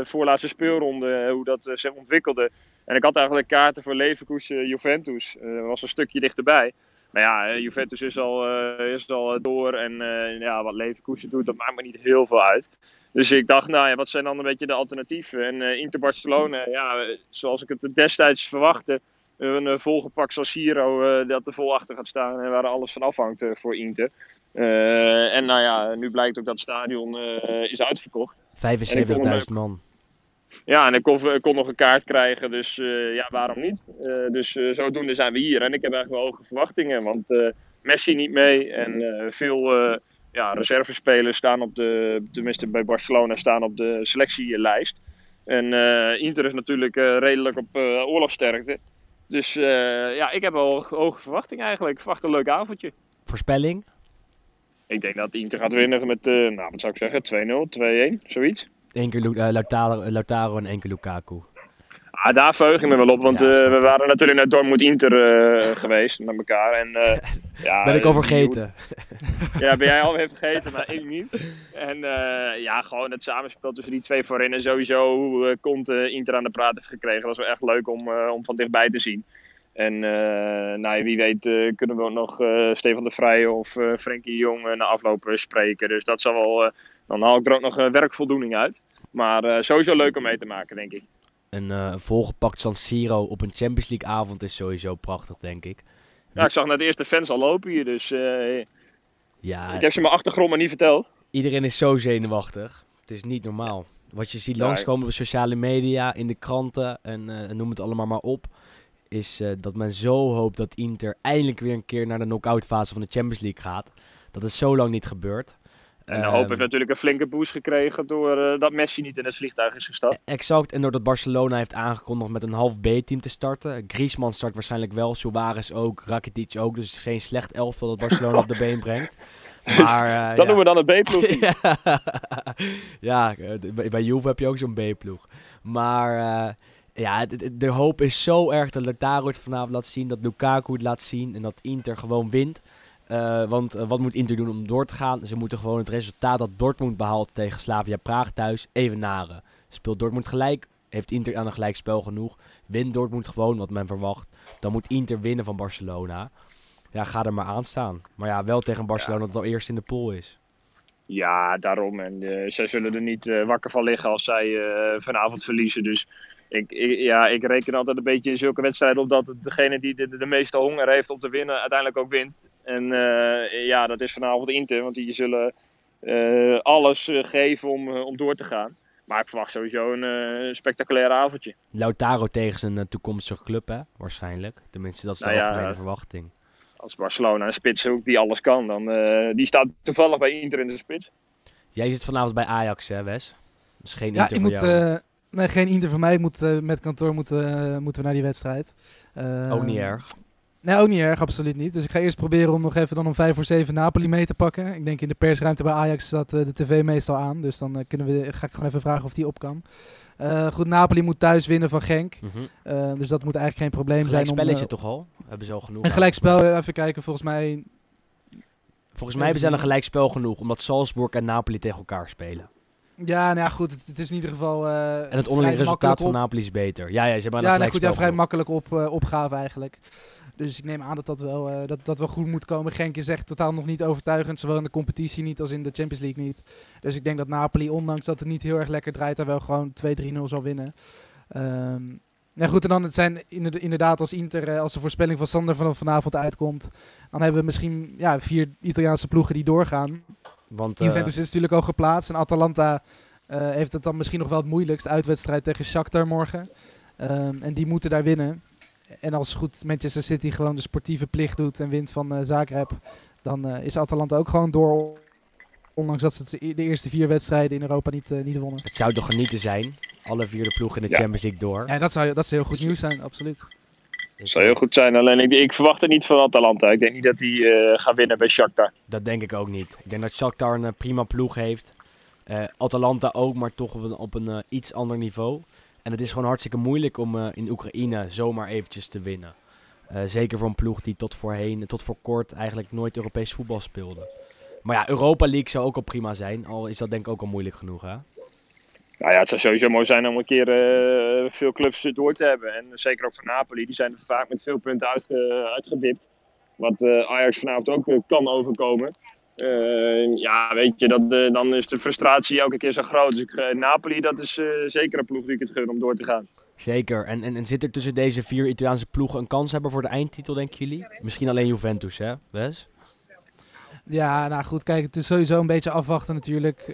voorlaatste speelronde, hoe dat zich ontwikkelde. En ik had eigenlijk kaarten voor Leverkusen-Juventus. Eh, Dat was een stukje dichterbij. Maar ja, eh, Juventus is al, eh, is al door en eh, ja, wat Leverkusen doet, dat maakt me niet heel veel uit. Dus ik dacht, nou ja, wat zijn dan een beetje de alternatieven? En eh Inter-Barcelona, ja, eh, zoals ik het destijds verwachtte, een eh, volgepakt San Siro eh, dat er vol achter gaat staan en waar alles van afhangt eh, voor Inter. Eh, en nou ja, nu blijkt ook dat het stadion eh, is uitverkocht. 75.000 man. Ja, en ik kon, ik kon nog een kaart krijgen, dus eh, ja, waarom niet? Eh, dus eh, zodoende zijn we hier. En ik heb eigenlijk wel hoge verwachtingen, want Messi niet mee en veel ja, reservespelers staan op de, tenminste bij Barcelona, staan op de selectielijst. En Inter is natuurlijk redelijk op oorlogsterkte. Dus ja, ik heb wel hoge verwachtingen eigenlijk. Ik verwacht een leuk avondje. Voorspelling? Ik denk dat Inter gaat winnen met, nou wat zou ik zeggen, 2-0, 2-1, zoiets. Eén keer Lu- eh, Lautaro, Lautaro en één keer Lukaku. Ah, daar verheug ik me wel op, want Ja, eh, we waren natuurlijk naar Dortmund Inter eh, geweest met elkaar. En, eh, ja, ben ik al eh, vergeten. Ja, ben jij alweer vergeten, maar ik niet. En eh, ja, gewoon het samenspel tussen die twee voorin en sowieso hoe eh, Conte Inter aan de praat heeft gekregen. Dat was wel echt leuk om, eh, om van dichtbij te zien. En eh, nou, ja, wie weet eh, kunnen we ook nog eh, Stefan de Vrij of eh Frenkie Jong eh, na afloop eh, spreken. Dus dat zal wel, eh, dan haal ik er ook nog eh, werkvoldoening uit. Maar eh, sowieso leuk om mee te maken, denk ik. Een eh, volgepakt San Siro op een Champions League avond is sowieso prachtig, denk ik. Ja, ik zag net de eerste fans al lopen hier, dus Ja, ik heb ze mijn achtergrond maar niet verteld. Iedereen is zo zenuwachtig. Het is niet normaal. Wat je ziet langskomen op de sociale media, in de kranten en noem het allemaal maar op. Is dat men zo hoopt dat Inter eindelijk weer een keer naar de knock-out fase van de Champions League gaat. Dat is zo lang niet gebeurd. En de hoop Ehm, heeft natuurlijk een flinke boost gekregen door eh, dat Messi niet in het vliegtuig is gestapt. Exact, en doordat Barcelona heeft aangekondigd met een half B-team te starten. Griezmann start waarschijnlijk wel, Suarez ook, Rakitic ook. Dus het is geen slecht elftal dat Barcelona op de been brengt. Maar, eh, dat ja. noemen we dan een B-ploeg. ja, eh, bij Juve heb je ook zo'n B-ploeg. Maar ja, d- d- de hoop is zo erg dat Lautaro het vanavond laat zien, dat Lukaku het laat zien en dat Inter gewoon wint. Eh, want eh, wat moet Inter doen om door te gaan? Ze moeten gewoon het resultaat dat Dortmund behaalt tegen Slavia Praag thuis evenaren. Speelt Dortmund gelijk, heeft Inter aan een gelijkspel genoeg. Wint Dortmund gewoon wat men verwacht. Dan moet Inter winnen van Barcelona. Ja, ga er maar aan staan. Maar ja, wel tegen Barcelona dat al eerst in de pool is. Ja, daarom. En eh, zij zullen er niet wakker van liggen als zij vanavond verliezen. Dus ik, ik- ja, ik reken altijd een beetje in zulke wedstrijden op dat degene die de, de meeste honger heeft om te winnen, uiteindelijk ook wint. En eh, ja, dat is vanavond Inter, want die zullen eh, alles eh, geven om, om door te gaan. Maar ik verwacht sowieso een eh, spectaculair avondje. Lautaro tegen zijn toekomstige club, hè? Waarschijnlijk. Tenminste, dat is de Nou algemene verwachting. Als Barcelona een spits ook die alles kan, dan eh, die staat toevallig bij Inter in de spits. Jij zit vanavond bij Ajax, hè, Wes? Dat is geen Ja, Inter ik voor moet, jou. Nee, geen Inter voor mij. Ik moet, eh, met kantoor moeten, eh, moeten we naar die wedstrijd. Eh, ook niet erg. Nee, ook niet erg, absoluut niet. Dus ik ga eerst proberen om nog even dan om vijf voor zeven Napoli mee te pakken. Ik denk in de persruimte bij Ajax staat eh, de tv meestal aan. Dus dan kunnen we, ga ik gewoon even vragen of die op kan. Goed, Napoli moet thuis winnen van Genk. Mhm. Dus dat moet eigenlijk geen probleem Gelijk zijn. om, spelletje eh, toch al? Hebben ze al genoeg. Een gelijkspel, even kijken, volgens mij... Volgens mij hebben ze een gelijkspel genoeg, omdat Salzburg en Napoli tegen elkaar spelen. Ja, nou ja, goed, het, het is in ieder geval... eh, En het onderling vrij resultaat van Napoli is beter. Ja, ja ze hebben Ja, nee, goed, ja, vrij makkelijk op, eh, opgave eigenlijk. Dus ik neem aan dat dat wel, eh, dat, dat wel goed moet komen. Genk is echt totaal nog niet overtuigend. Zowel in de competitie niet als in de Champions League niet. Dus ik denk dat Napoli, ondanks dat het niet heel erg lekker draait, daar wel gewoon 2-3-0 zal winnen. Ehm nou goed, en dan het zijn inderda- inderdaad als Inter, als de voorspelling van Sander vanaf vanavond uitkomt, dan hebben we misschien ja, vier Italiaanse ploegen die doorgaan. Want eh, Juventus is natuurlijk al geplaatst en Atalanta eh, heeft het dan misschien nog wel het moeilijkst. Uitwedstrijd tegen Shakhtar morgen. Ehm, en die moeten daar winnen. En als goed Manchester City gewoon de sportieve plicht doet en wint van eh Zagreb, dan eh, is Atalanta ook gewoon door. Ondanks dat ze de eerste vier wedstrijden in Europa niet, eh, niet wonnen. het zou toch genieten zijn. Alle vier de ploegen in de Ja. Champions League door. Ja, dat zou, dat zou heel goed nieuws zijn, absoluut. Dus, zou heel goed zijn, alleen ik, ik verwacht het niet van Atalanta. Ik denk niet dat die eh gaat winnen bij Shakhtar. Dat denk ik ook niet. Ik denk dat Shakhtar een eh, prima ploeg heeft. Eh, Atalanta ook, maar toch op een, op een iets ander niveau. En het is gewoon hartstikke moeilijk om in Oekraïne zomaar eventjes te winnen. Zeker voor een ploeg die tot voorheen, tot voor kort eigenlijk nooit Europees voetbal speelde. Maar ja, Europa League zou ook al prima zijn. Al is dat denk ik ook al moeilijk genoeg, hè? Nou ja, het zou sowieso mooi zijn om een keer eh, veel clubs door te hebben. En zeker ook voor Napoli, die zijn er vaak met veel punten uitge, uitgewipt. Wat eh, Ajax vanavond ook eh, kan overkomen. Eh, ja, weet je, dat, eh, dan is de frustratie elke keer zo groot. Dus ik, eh, Napoli, dat is eh, zeker een ploeg die ik het gun om door te gaan. Zeker. En, en, en zit er tussen deze vier Italiaanse ploegen een kans hebben voor de eindtitel, denken jullie? Misschien alleen Juventus, hè, Wes? Ja, nou goed, kijk, het is sowieso een beetje afwachten natuurlijk.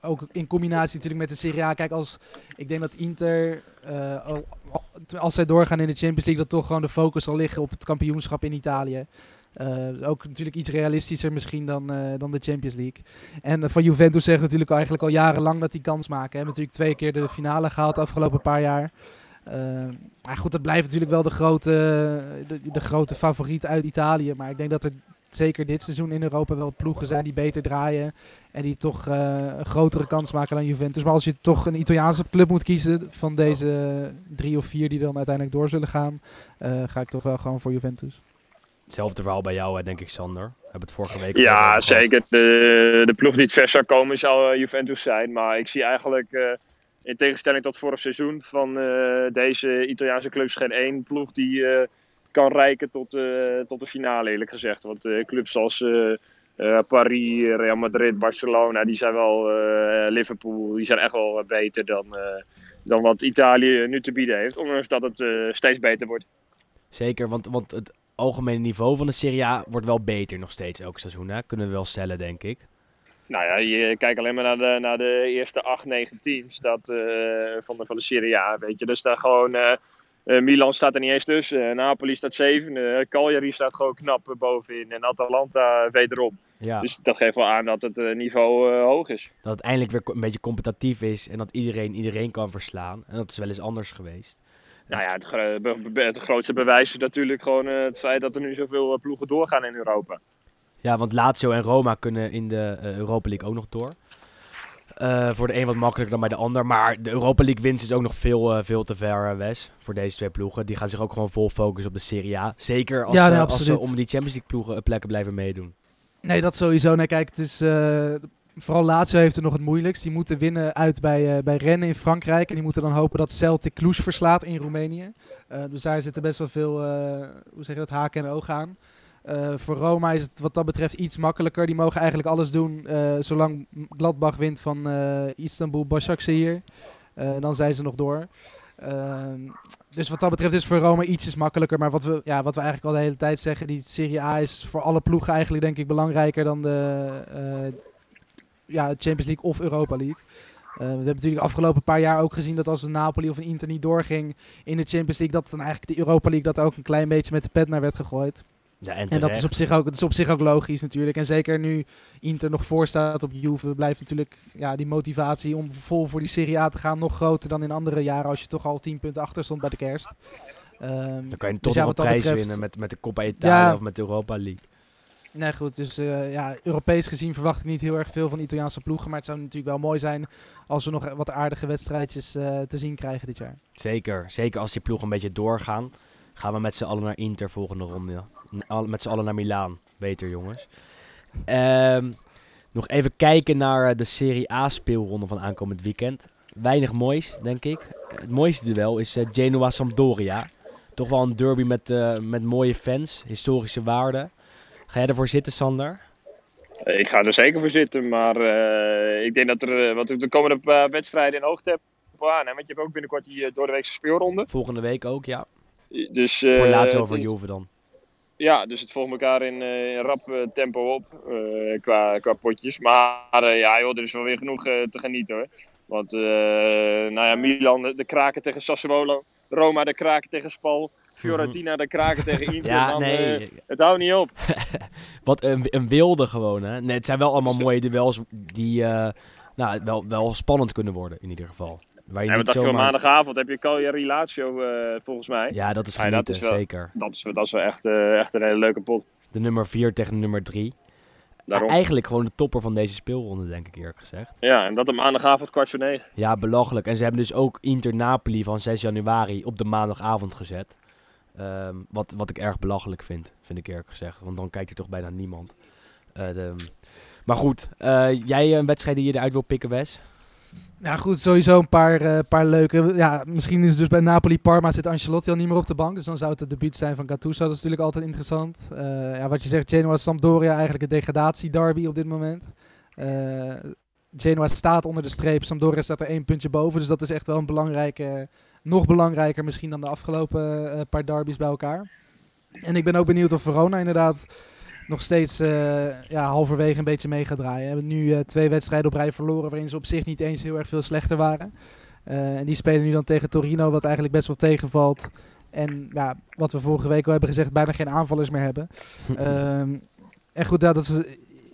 Ook in combinatie natuurlijk met de Serie A. Kijk, als, ik denk dat Inter, eh, al- al- als zij doorgaan in de Champions League, dat toch gewoon de focus zal liggen op het kampioenschap in Italië. Eh, ook natuurlijk iets realistischer misschien dan, eh, dan de Champions League. En van Juventus zeggen we natuurlijk eigenlijk al jarenlang dat die kans maken. Hebben natuurlijk twee keer de finale gehaald de afgelopen paar jaar. Maar goed, dat blijft natuurlijk wel de grote, de, de grote favoriet uit Italië. Maar ik denk dat er zeker dit seizoen in Europa wel ploegen zijn die beter draaien. En die toch eh, een grotere kans maken dan Juventus. Maar als je toch een Italiaanse club moet kiezen van deze drie of vier die dan uiteindelijk door zullen gaan, eh, ga ik toch wel gewoon voor Juventus. Hetzelfde verhaal bij jou, hè, denk ik, Sander. We hebben het vorige week Ja, zeker. De, de ploeg die het ver zou komen zou eh, Juventus zijn. Maar ik zie eigenlijk, eh, in tegenstelling tot vorig seizoen, van eh, deze Italiaanse clubs geen één ploeg die eh, kan reiken tot, eh, tot de finale, eerlijk gezegd. Want eh, clubs als eh, Paris, Real Madrid, Barcelona, die zijn wel, Liverpool, die zijn echt wel beter dan, dan wat Italië nu te bieden heeft. Ondanks dat het steeds beter wordt. Zeker, want, want het algemene niveau van de Serie A wordt wel beter nog steeds elk seizoen. Hè? Kunnen we wel stellen, denk ik. Nou ja, je kijkt alleen maar naar de, naar de eerste acht, negen teams dat, van, de, van de Serie A. Weet je. Er staat gewoon, Milan staat er niet eens tussen. Eh, Napoli staat zevende. Cagliari staat gewoon knap eh, bovenin. En Atalanta wederom. Ja, Dus dat geeft wel aan dat het eh, niveau eh, hoog is. dat het eindelijk weer een beetje competitief is en dat iedereen iedereen kan verslaan. En dat is wel eens anders geweest. Nou ja, het, het grootste bewijs is natuurlijk gewoon eh, het feit dat er nu zoveel eh, ploegen doorgaan in Europa. Ja, want Lazio en Roma kunnen in de eh, Europa League ook nog door. Eh, voor de een wat makkelijker dan bij de ander. Maar de Europa League winst is ook nog veel, eh, veel te ver, eh, Wes. Voor deze twee ploegen. Die gaan zich ook gewoon vol focussen op de Serie A. Zeker als, Ja, nee, als ze om die Champions League ploegen, plekken blijven meedoen. Nee, dat sowieso. Nee, kijk, het is, vooral Lazio heeft er nog het moeilijkst. Die moeten winnen uit bij, bij Rennes in Frankrijk. En die moeten dan hopen dat Celtic Cluj verslaat in Roemenië. Dus daar zitten best wel veel, hoe zeg je dat, haken en ogen aan. Eh, voor Roma is het wat dat betreft iets makkelijker. Die mogen eigenlijk alles doen eh, zolang Gladbach wint van eh, Istanbul Başakşehir. Eh dan zijn ze nog door. Ehm, dus wat dat betreft is voor Roma ietsjes makkelijker. Maar wat we, ja, wat we eigenlijk al de hele tijd zeggen, die Serie A is voor alle ploegen eigenlijk denk ik belangrijker dan de ja, Champions League of Europa League. We hebben natuurlijk de afgelopen paar jaar ook gezien dat als een Napoli of een Inter niet doorging in de Champions League, dat dan eigenlijk de Europa League dat ook een klein beetje met de pet naar werd gegooid. Ja, en, En dat is, op zich ook, dat is op zich ook logisch natuurlijk. En zeker nu Inter nog voor staat op Juve, blijft natuurlijk ja, die motivatie om vol voor die Serie A te gaan nog groter dan in andere jaren als je toch al 10 punten achter stond bij de kerst. Ehm, Dan kan je dus toch ja, nog een prijs betreft- winnen met, met de Coppa Italia Ja. of met de Europa League. Nee, goed. Dus eh, ja, Europees gezien verwacht ik niet heel erg veel van de Italiaanse ploegen. Maar het zou natuurlijk wel mooi zijn als we nog wat aardige wedstrijdjes eh, te zien krijgen dit jaar. Zeker. Zeker als die ploegen een beetje doorgaan. Gaan we met z'n allen naar Inter volgende ronde. Al- Met z'n allen naar Milaan. Beter jongens. Ehm, nog even kijken naar eh, de Serie A speelronde van aankomend weekend. Weinig moois, denk ik. Het mooiste duel is eh, Genoa-Sampdoria. Toch wel een derby met, eh, met mooie fans. Historische waarden. Ga jij ervoor zitten, Sander? Ik ga er zeker voor zitten, maar ik denk dat er, eh, want er komen een paar wedstrijden in hoog tempo aan. Hè? Want je hebt ook binnenkort die doordeweekse speelronde. Volgende week ook, ja. Dus, voor laatst over Juve dan. Ja, dus het volgt elkaar in, eh, in rap eh, tempo op eh, qua, qua potjes. Maar ja, joh, er is wel weer genoeg te genieten hoor. Want nou ja, Milan de, de kraken tegen Sassuolo. Roma de kraken tegen Spal. Fiorentina de kraken tegen Inter. Ja, nee. het houdt niet op. Wat een, een wilde gewoon, hè. Nee, het zijn wel allemaal mooie duels die nou, wel, wel spannend kunnen worden, in ieder geval. Waar je En wat je zomaar... maandagavond? Heb je Cagliari Lazio eh volgens mij. Ja, dat is Ja, dat genieten, is wel- zeker. Dat, is, dat is wel echt, eh, echt een hele leuke pot. De nummer 4 tegen de nummer 3. Daarom. Eigenlijk gewoon de topper van deze speelronde, denk ik eerlijk gezegd. Ja, en dat op maandagavond kwart voor negen. Ja, belachelijk. En ze hebben dus ook Inter-Napoli van 6 januari op de maandagavond gezet. Ehm, wat, wat ik erg belachelijk vind, vind ik eerlijk gezegd. Want dan kijkt er toch bijna niemand. Eh, de- Maar goed, jij een wedstrijd die je eruit wil pikken, Wes? Nou goed, sowieso een paar, eh, paar leuke. Ja, misschien is het dus bij Napoli-Parma zit Ancelotti al niet meer op de bank. Dus dan zou het het debuut zijn van Gattuso. Dat is natuurlijk altijd interessant. Eh, ja, wat je zegt, Genoa-Sampdoria eigenlijk een degradatie-derby op dit moment. Eh, Genoa staat onder de streep. Sampdoria staat er één puntje boven. Dus dat is echt wel een belangrijke... Nog belangrijker misschien dan de afgelopen paar derbies bij elkaar. En ik ben ook benieuwd of Verona inderdaad nog steeds eh, ja, halverwege een beetje mee gaat draaien. We hebben nu eh, twee wedstrijden op rij verloren waarin ze op zich niet eens heel erg veel slechter waren. Eh, en die spelen nu dan tegen Torino, wat eigenlijk best wel tegenvalt. En ja, wat we vorige week al hebben gezegd, bijna geen aanvallers meer hebben. Ehm, en goed, ja, dat is,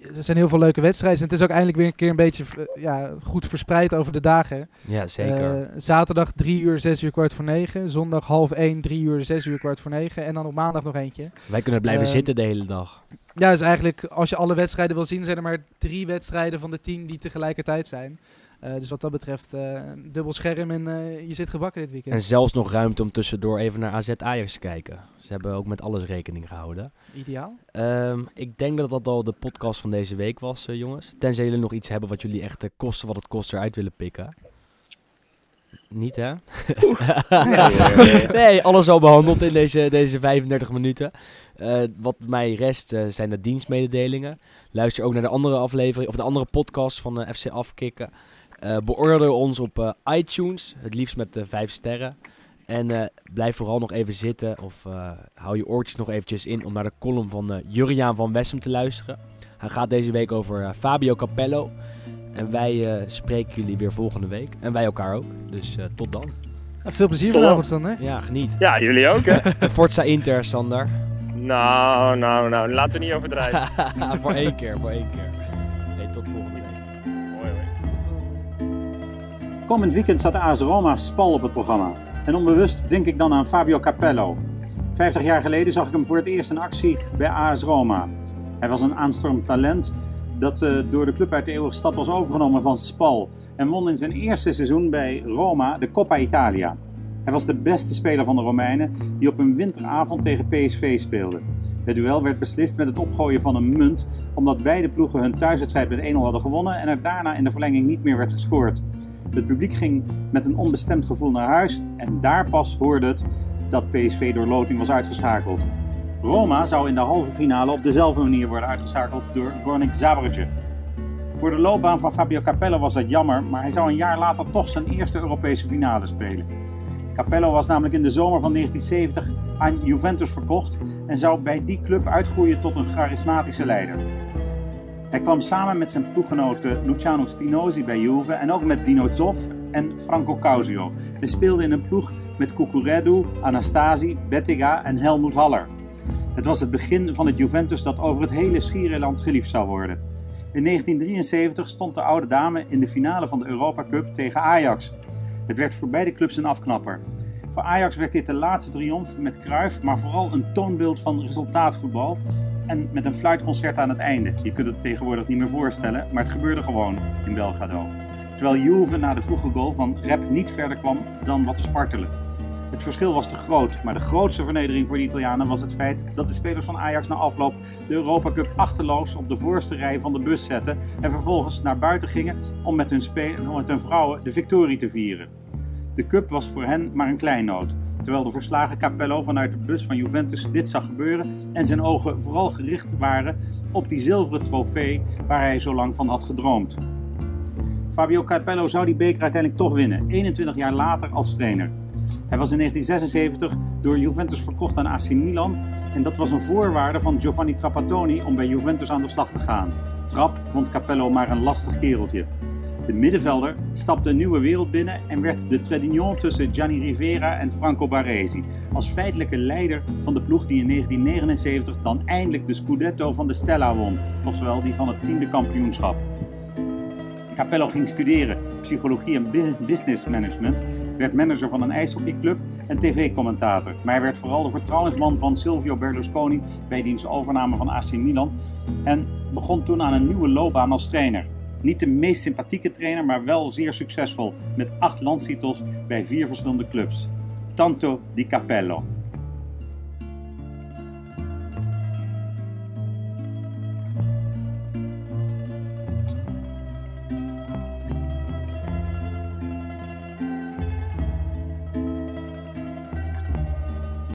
er zijn heel veel leuke wedstrijden. En het is ook eindelijk weer een keer een beetje eh, ja, goed verspreid over de dagen. ja, zeker. Eh, zaterdag 3 uur, 6 uur, kwart voor 9. Zondag half 1, 3 uur, 6 uur, kwart voor 9. En dan op maandag nog eentje. Wij kunnen blijven ehm, zitten de hele dag. Ja, dus eigenlijk als je alle wedstrijden wil zien, zijn er maar drie wedstrijden van de tien die tegelijkertijd zijn. Eh, dus wat dat betreft, eh, dubbel scherm en eh, je zit gebakken dit weekend. En zelfs nog ruimte om tussendoor even naar AZ Ajax te kijken. Ze hebben ook met alles rekening gehouden. Ideaal. Ehm, ik denk dat dat al de podcast van deze week was, eh, jongens. Tenzij jullie nog iets hebben wat jullie echt kosten wat het kost eruit willen pikken. Niet, hè? nee, alles al behandeld in deze, deze 35 minuten. Eh, wat mij rest zijn de dienstmededelingen. Luister ook naar de andere aflevering, of de andere podcast van eh, FC Afkikken. Eh beoordeel ons op eh, iTunes, het liefst met uh, 5 sterren. En eh, blijf vooral nog even zitten of eh, hou je oortjes nog eventjes in om naar de column van uh, Juriaan van Wessem te luisteren. Hij gaat deze week over Fabio Capello. En wij spreken jullie weer volgende week. En wij elkaar ook. Dus tot dan. veel plezier vanavond, Sander. Ja, geniet. Ja, jullie ook, hè? Forza Inter, Sander. Nou, nou, nou. Laten we niet overdrijven. voor één keer, voor één keer. Komend weekend staat AS Roma Spal op het programma. En onbewust denk ik dan aan Fabio Capello. Vijftig jaar geleden zag ik hem voor het eerst in actie bij AS Roma. Hij was een aanstormend talent dat uh, door de club uit de eeuwige stad was overgenomen van Spal. En won in zijn eerste seizoen bij Roma de Coppa Italia. Hij was de beste speler van de Romeinen die op een winteravond tegen PSV speelde. Het duel werd beslist met het opgooien van een munt, omdat beide ploegen hun thuiswedstrijd met 1-0 hadden gewonnen en er daarna in de verlenging niet meer werd gescoord. Het publiek ging met een onbestemd gevoel naar huis en daar pas hoorde het dat PSV door loting was uitgeschakeld. Roma zou in de halve finale op dezelfde manier worden uitgeschakeld door Gornik Zabrze. Voor de loopbaan van Fabio Capello was dat jammer, maar hij zou een jaar later toch zijn eerste Europese finale spelen. Capello was namelijk in de zomer van 1970 aan Juventus verkocht en zou bij die club uitgroeien tot een charismatische leider. Hij kwam samen met zijn ploeggenoten Luciano Spinozzi bij Juve en ook met Dino Zoff en Franco Causio. Hij speelde in een ploeg met Cucuredu, Anastasi, Bettega en Helmut Haller. Het was het begin van het Juventus dat over het hele Schiereiland geliefd zou worden. In 1973 stond de oude dame in de finale van de Europa Cup tegen Ajax. Het werd voor beide clubs een afknapper. Voor Ajax werd dit de laatste triomf met Cruijff, maar vooral een toonbeeld van resultaatvoetbal en met een fluitconcert aan het einde. Je kunt het tegenwoordig niet meer voorstellen, maar het gebeurde gewoon in Belgrado. Terwijl Juve na de vroege goal van Rep niet verder kwam dan wat spartelen. Het verschil was te groot, maar de grootste vernedering voor de Italianen was het feit dat de spelers van Ajax na afloop de Europa Cup achterloos op de voorste rij van de bus zetten en vervolgens naar buiten gingen om met hun, met hun vrouwen de victorie te vieren. De cup was voor hen maar een kleinoot, terwijl de verslagen Capello vanuit de bus van Juventus dit zag gebeuren en zijn ogen vooral gericht waren op die zilveren trofee waar hij zo lang van had gedroomd. Fabio Capello zou die beker uiteindelijk toch winnen, 21 jaar later als trainer. Hij was in 1976 door Juventus verkocht aan AC Milan en dat was een voorwaarde van Giovanni Trapattoni om bij Juventus aan de slag te gaan. Trapp vond Capello maar een lastig kereltje. De middenvelder stapte een nieuwe wereld binnen en werd de Tredignon tussen Gianni Rivera en Franco Baresi. Als feitelijke leider van de ploeg die in 1979 dan eindelijk de Scudetto van de Stella won, oftewel die van het tiende kampioenschap. Capello ging studeren psychologie en business management, werd manager van een ijshockeyclub en tv-commentator. Maar hij werd vooral de vertrouwensman van Silvio Berlusconi bij diens overname van AC Milan en begon toen aan een nieuwe loopbaan als trainer. Niet de meest sympathieke trainer, maar wel zeer succesvol met acht landstitels bij vier verschillende clubs. Tanto di Capello.